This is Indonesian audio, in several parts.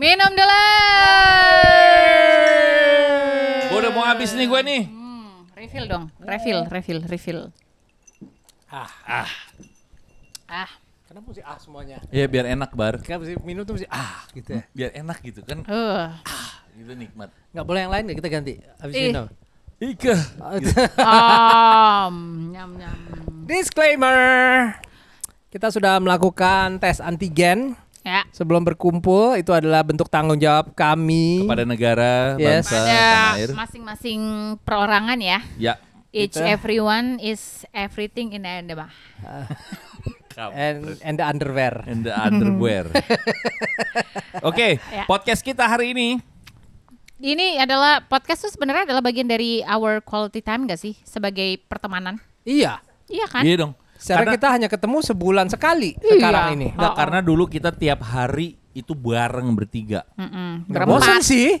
Minum dulu. Gua udah mau habis nih gue nih. Hmm, refill dong. Refill, refill, refill. Ah, Ah, kenapa mesti ah semuanya? Ya biar enak bar. Kenapa mesti minum tuh mesti ah gitu ya? Biar enak gitu kan. uh. Gitu nikmat. Nggak boleh yang lain nggak kita ganti habis Ih. minum. Ika. Om, nyam nyam. Disclaimer. Kita sudah melakukan tes antigen Ya. sebelum berkumpul. Itu adalah bentuk tanggung jawab kami. Kepada negara, Yes. bangsa, tanah air. Masing-masing perorangan ya. Ya. Each Kita- everyone is everything in the bah. and and the underwear. And the underwear. Oke, Ya. podcast kita hari ini Ini adalah podcast itu sebenarnya adalah bagian dari our quality time gak sih sebagai pertemanan? Iya. Iya kan? Iya dong. Secara Karena- kita hanya ketemu sebulan sekali Iya. sekarang ini. Enggak, Oh, oh. karena dulu kita tiap hari itu bareng bertiga. Nggak Berempat. bosan sih.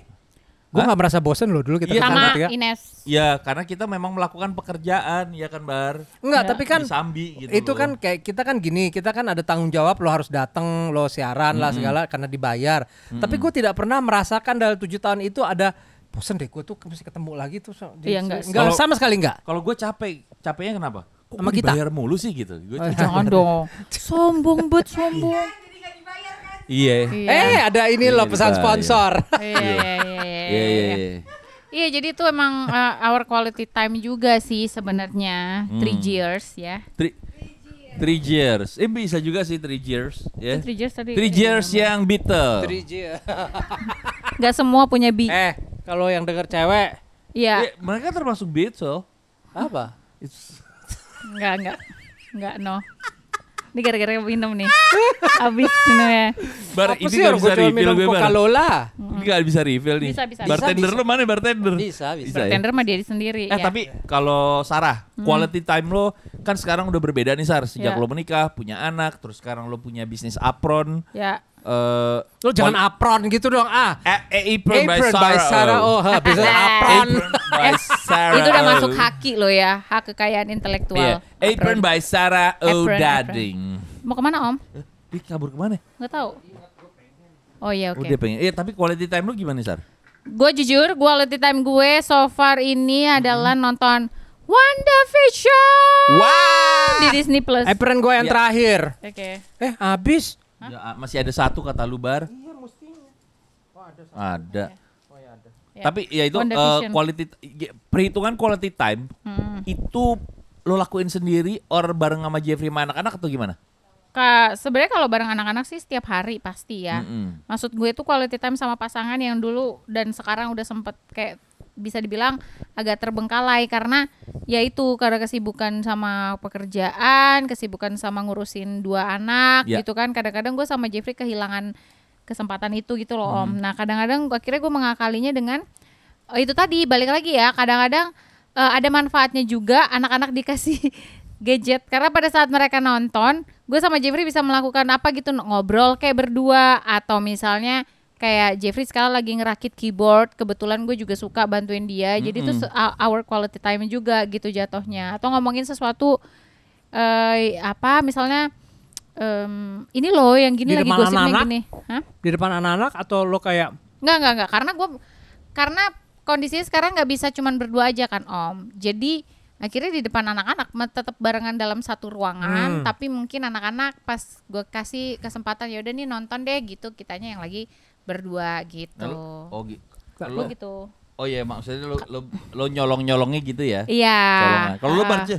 Gue nggak merasa bosan loh dulu kita Iya, ketemu sama bertiga. Ines. Ya, karena kita memang melakukan pekerjaan, ya kan Bar? Enggak, Ya. tapi kan Sambi gitu itu loh. kan kayak kita kan gini, kita kan ada tanggung jawab lo harus datang, lo siaran lah segala karena dibayar. Tapi gue tidak pernah merasakan dalam tujuh tahun itu ada bosan deh gue tuh mesti ketemu lagi tuh. Iya, enggak. enggak Kalau- sama sekali enggak. Kalau gue capek, capeknya kenapa? Kok Sama kita? dibayar mulu sih gitu. Gua Oh, capek. Jangan dong. Sombong bet sombong. Iya. Iya. Eh, ada ini Iya, loh pesan dibayar. sponsor. Iya, iya, iya, iya, Iya, iya, iya. Iya, jadi itu emang uh, our quality time juga sih sebenarnya. Three Hmm. years ya. Three, three years. Eh bisa juga sih three years. Ya. Three years tadi. Three years yang Beatle. 3G. Gak semua punya bi. eh, kalau yang denger cewek Iya. Eh, mereka termasuk Beatle. apa? It's- Enggak, enggak. Enggak, no. Ini gara-gara minum nih. Habis minum ya. Bar, Apa ini sih gak bisa refill minum gue Bar. Coca-Cola? Ini gak bisa refill nih. Bisa, bisa. Bartender Bisa, lo mana bartender? Bisa, bisa. ya? Bartender mah diri sendiri. Eh ya. tapi kalau Sarah, quality time lo kan sekarang udah berbeda nih Sar. Sejak Ya. lo menikah, punya anak, terus sekarang lo punya bisnis apron. Ya. Eh Lo jangan apron gitu dong. Ah, eh, apron, by apron Sarah. by Sarah. Oh, ha, bisa apron. Apron by Sarah. Itu udah masuk haki lo ya, hak kekayaan intelektual. Iya. Apron by Sarah Oh Apron, Dading. Mau ke mana Om? Ih kabur ke mana? Nggak tahu. Oh iya Oh oke. dia pengen. Iya tapi quality time lo gimana Sar? Gue jujur, quality time gue so far ini adalah nonton WandaVision Wah. di Disney Plus. Oke. Apron gue yang Ya. terakhir. Eh, habis. Ya, masih ada satu kata lu bar. Iya, mestinya. Ada. Ya. Tapi ya itu eh, quality ya, perhitungan quality time Hmm. itu lo lakuin sendiri or bareng sama Jeffrey sama anak-anak atau gimana? Ka- sebenarnya kalau bareng anak-anak sih setiap hari pasti ya. Mm-mm. Maksud gue tuh quality time sama pasangan yang dulu dan sekarang udah sempet kayak bisa dibilang agak terbengkalai karena ya itu karena kesibukan sama pekerjaan, kesibukan sama ngurusin dua anak Ya. gitu kan. Kadang-kadang gue sama Jeffrey kehilangan kesempatan itu gitu loh Om. Nah, kadang-kadang akhirnya gue mengakalinya dengan eh, itu tadi balik lagi ya, kadang-kadang eh, ada manfaatnya juga anak-anak dikasih gadget karena pada saat mereka nonton gue sama Jeffrey bisa melakukan apa gitu ngobrol kayak berdua atau misalnya kayak Jeffrey sekarang lagi ngerakit keyboard kebetulan gue juga suka bantuin dia jadi itu Mm-mm. se- uh, our quality time juga gitu jatuhnya atau ngomongin sesuatu eh apa misalnya em, ini loh yang gini Di lagi gosipnya anak-anak? gini Hah? Di depan anak-anak atau lo kayak Enggak, enggak, enggak. Karena gue karena kondisinya sekarang nggak bisa cuman berdua aja kan Om. Jadi akhirnya di depan anak-anak tetap barengan dalam satu ruangan, Hmm. tapi mungkin anak-anak pas gue kasih kesempatan ya udah nih nonton deh gitu, kitanya yang lagi berdua gitu. Lalu, oh, gi- Gue lo- gitu. oh iya maksudnya lo lo, lo nyolong nyolongnya gitu ya? Iya. Kalau lo Ah. barce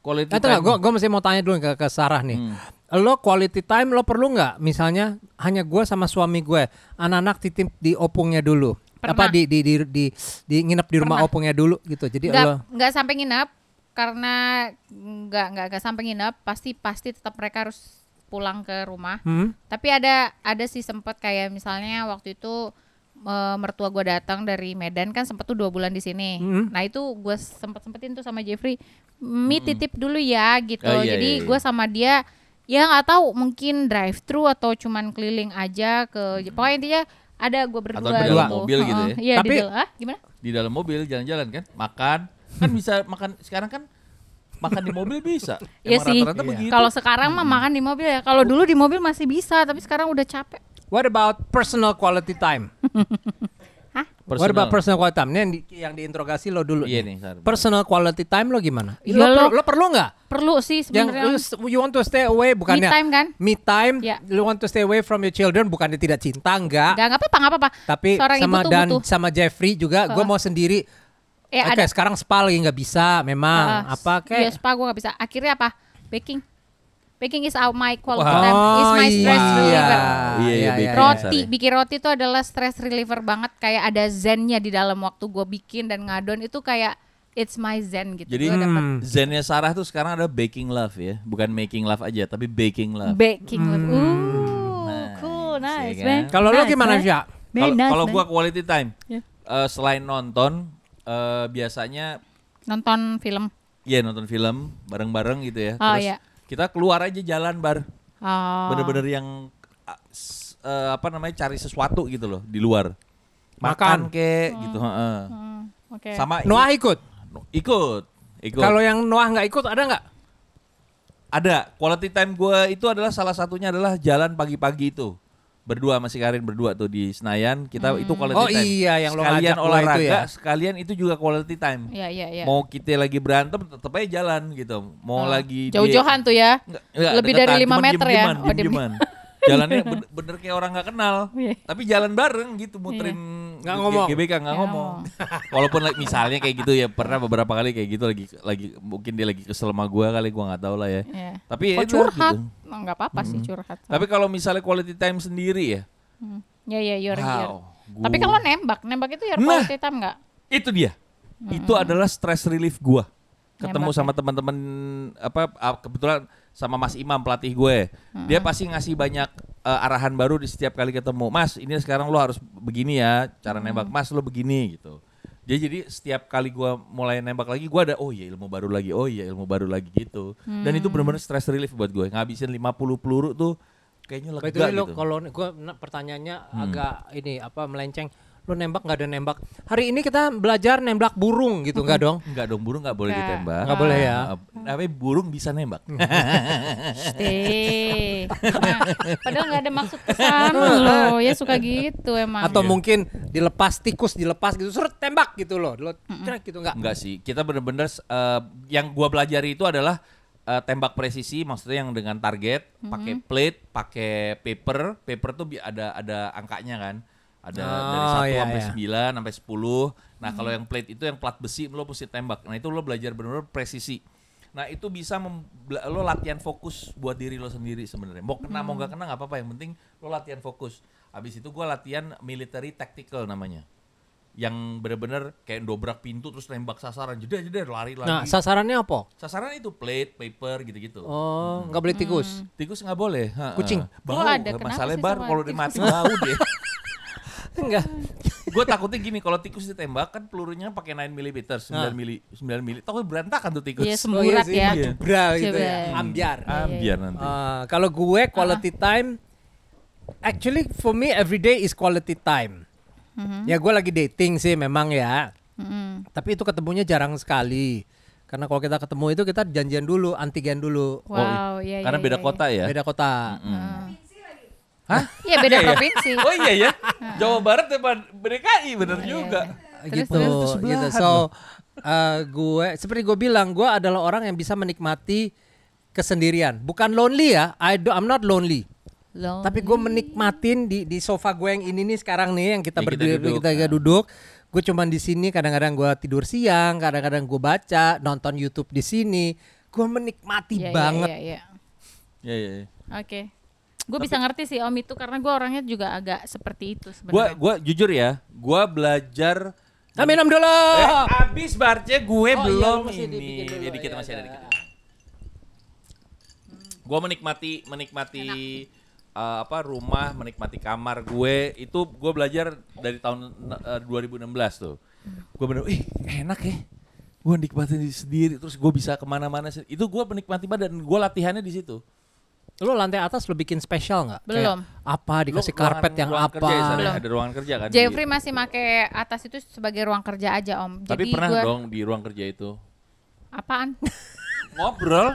quality Nah, time. gue gue masih mau tanya dulu ke, ke Sarah nih. Hmm. Lo quality time lo perlu nggak? Misalnya hanya gue sama suami gue, anak-anak titip di opungnya dulu. Pernah. Apa di di di di, di nginep di rumah Pernah. opungnya dulu gitu. Jadi nggak lo nggak sampai nginep karena nggak nggak nggak sampai nginep pasti pasti tetap mereka harus pulang ke rumah hmm? tapi ada ada sih sempet kayak misalnya waktu itu eh, mertua gue datang dari Medan kan sempet tuh dua bulan di sini Mhm. nah itu gue sempet sempetin tuh sama Jeffrey mi titip dulu ya gitu Oh, iya, jadi iya, iya. gue sama dia ya nggak tahu mungkin drive thru atau cuman keliling aja ke pokoknya intinya ada gue berdua Atau di dalam gitu. mobil gitu ya? iya Tapi- di dalam ah gimana Di dalam mobil jalan-jalan kan, makan kan bisa makan sekarang kan makan di mobil bisa. Iya sih. Iya. begitu. Kalau sekarang mah makan di mobil ya. Kalau dulu di mobil masih bisa, tapi sekarang udah capek. What about personal quality time? What about personal quality time? Ini yang, di, yang diinterogasi lo dulu. Iya nih. Personal quality time lo gimana? Ya lo, lo- perlu- lo perlu nggak? Perlu sih Yang sebenarnya. s- you want to stay away bukannya Me time kan? Me time. Ya. You want to stay away from your children bukannya tidak cinta enggak. Enggak, enggak apa-apa, enggak apa-apa. Tapi Seorang ibu sama tuh dan butuh. sama Jeffrey juga gue mau sendiri. Eh, Oke, ada. sekarang spa lagi nggak bisa memang. Ah, apa Iya, kayak spa gue gak bisa. Akhirnya apa? Baking. Baking is out my quality Wah. time. Is my Oh, stress iya. reliever. Iya, iya, baking. Roti, Sorry. bikin roti itu adalah stress reliever banget. Kayak ada zennya di dalam waktu gue bikin dan ngadon itu kayak it's my zen gitu. Jadi Hmm. zennya Sarah tuh sekarang ada baking love ya, bukan making love aja, tapi baking love. baking. Hmm. Ooh, Nice, cool, nice, ya man. kan? Kalau lo Nice, gimana man. sih? Kalau nice, gua quality time, Ya. eh, selain nonton, eh, biasanya nonton film. ya nonton film bareng-bareng gitu ya. Oh, Terus iya. kita keluar aja jalan bar, Oh. bener-bener yang eh, apa namanya cari sesuatu gitu loh di luar. Makan. Makan kek gitu. heeh. Hmm, Oke. Sama Noah ikut. ikut, ikut. Kalau yang Noah nggak ikut ada nggak? Ada quality time gue itu adalah salah satunya adalah jalan pagi-pagi itu berdua masih Karin berdua tuh di Senayan kita itu quality Oh time. iya, yang lo sekalian gua olahraga, itu ya. sekalian itu juga quality time. Iya, iya, iya. Mau kita lagi berantem tetap aja jalan gitu. Mau Oh. lagi Jauh-jauhan tuh ya. Nggak, nggak, Lebih deketan, dari lima meter ya? diem-dieman, Oh, diem-. Jalannya bener, bener kayak orang nggak kenal, Iya. tapi jalan bareng gitu muterin Nggak ngomong. GBK nggak Nggak ngomong. Walaupun like, misalnya kayak gitu ya pernah beberapa kali kayak gitu lagi lagi mungkin dia lagi kesel sama gua kali gua nggak tahu lah ya. Iya. Tapi ya curhat? gitu. Oh, nggak apa-apa sih curhat. Tapi kalau misalnya quality time sendiri ya, Hmm. Ya ya your, your. wow. Tapi gua- kalau nembak, nembak itu your Nah. quality time nggak? itu dia. Itu adalah stress relief gua. Ketemu Nembak sama teman-teman apa ah, kebetulan sama Mas Imam pelatih gue. Dia pasti ngasih banyak eh, arahan baru di setiap kali ketemu. Mas, ini sekarang lo harus begini ya cara nembak. Mas, lo begini gitu. Dia jadi setiap kali gua mulai nembak lagi gua ada oh iya ilmu baru lagi. Oh iya ilmu baru lagi gitu. Dan itu benar-benar stress relief buat gue. Ngabisin 50 peluru tuh kayaknya lega By the way, lo gitu. kalau gue pertanyaannya agak ini apa melenceng. Lo nembak nggak ada nembak. Hari ini kita belajar nembak burung gitu nggak dong? Enggak dong, burung nggak boleh Nggak. ditembak. Nggak boleh ya. Uh, namanya burung bisa nembak. Nah, padahal nggak ada maksud ke sana loh. Ya suka gitu emang. Atau mungkin dilepas tikus dilepas gitu, seret tembak gitu loh. Lo trek gitu nggak? Enggak sih, kita bener-bener eh, yang gua pelajari itu adalah eh, tembak presisi, maksudnya yang dengan target, pakai plate, pakai paper, paper tuh ada ada angkanya kan, ada dari Oh, 1 iya, sampai iya. 9 sampai 10. Nah kalau yang plate itu yang plat besi lo mesti tembak. Nah itu lo belajar bener-bener presisi. Nah itu bisa mem- lo latihan fokus buat diri lo sendiri sebenarnya. Mau kena mau nggak kena nggak apa-apa. Yang penting lo latihan fokus. Habis itu gua latihan military tactical namanya yang bener-bener kayak dobrak pintu terus nembak sasaran jeda jeda lari lagi Nah, sasarannya apa? sasaran itu plate paper gitu-gitu Oh, nggak boleh tikus. tikus nggak boleh ha, Kucing. bau Oh, ada. Masalahnya sih bar kalau dimati bau dia Enggak. gue takutnya gini kalau tikus ditembak kan pelurunya pakai 9 mm 9 Ah. mili 9 mili takut berantakan tuh tikus Iya, Oh, semburat sih, ya. macam bra gitu ya. Ambiar. ah, biar nanti Ah, kalau gue quality time actually for me every day is quality time. Ya gue lagi dating sih memang ya. Mm-mm. Tapi itu ketemunya jarang sekali. Karena kalau kita ketemu itu kita janjian dulu, antigen dulu. Wow, iya karena iya, beda iya, kota ya Beda kota. Hah? Iya beda Iya, iya. provinsi. oh iya ya Jawa Barat depan DKI bener juga Terus, gitu, terus, terus gitu. So uh, gue seperti gue bilang, gue adalah orang yang bisa menikmati kesendirian. Bukan lonely ya, I do, I'm not lonely. Loh. Tapi gue menikmatin di di sofa gue yang ini nih sekarang nih yang kita kita berdiri duduk. kita, kita duduk. Gue cuman di sini kadang-kadang gue tidur siang, kadang-kadang gue baca, nonton YouTube di sini. Gue menikmati Iya, iya, banget. Iya, iya. ya ya, ya. Oke. Gue bisa ngerti sih Om itu karena gue orangnya juga agak seperti itu sebenarnya. gua jujur ya, gua belajar Nah, minum dulu. Eh, abis barce gue Oh, iya, belum lu mesti ini. dulu, Ya, dikit iya, masih ada iya. dikit. Gue menikmati menikmati eh, apa rumah, menikmati kamar gue itu gue belajar dari tahun eh, 2016 tuh. Gue bener, ih enak ya. Gue nikmatin diri sendiri, terus gue bisa ke mana-mana. Itu gue menikmati banget dan gue latihannya di situ. Lu lantai atas lu bikin spesial nggak? Belum. Kayak apa dikasih Lu ruangan- karpet yang ruangan apa? Kerja ya? Belum. ada ruangan kerja kan? di- Jeffrey masih make atas itu sebagai ruang kerja aja Om. Tapi Jadi pernah gua- dong di ruang kerja itu Apaan? ngobrol.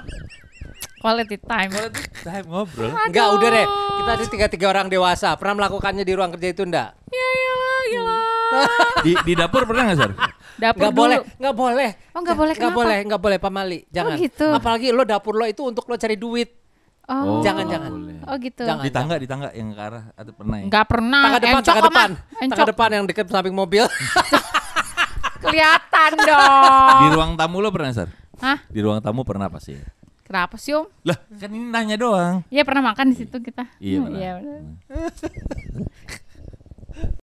Quality time. Quality time ngobrol. Enggak, udah deh. Kita ada tiga-tiga orang dewasa. Pernah melakukannya di ruang kerja itu enggak? Ya iyalah, iyalah. Di, di dapur pernah nggak Sar? Dapur Enggak dulu. boleh, enggak boleh. Oh, nggak boleh, Enggak kenapa? boleh, enggak boleh Pak Mali. Jangan. gitu. Apalagi lo dapur lo itu untuk lo cari duit. Oh. Jangan, jangan. boleh. Oh gitu. Jangan. Di tangga, di tangga yang ke arah atau pernah ya? Enggak pernah. Tangga depan, Encok tangga depan. Mak. Tangga Encok. depan yang dekat samping mobil. Kelihatan dong. Di ruang tamu lo pernah Sar? Hah? Di ruang tamu pernah pasti. Kenapa sih, Om? Lah, kan ini nanya doang. Ya pernah makan di situ kita. Iya, pernah. Iya benar.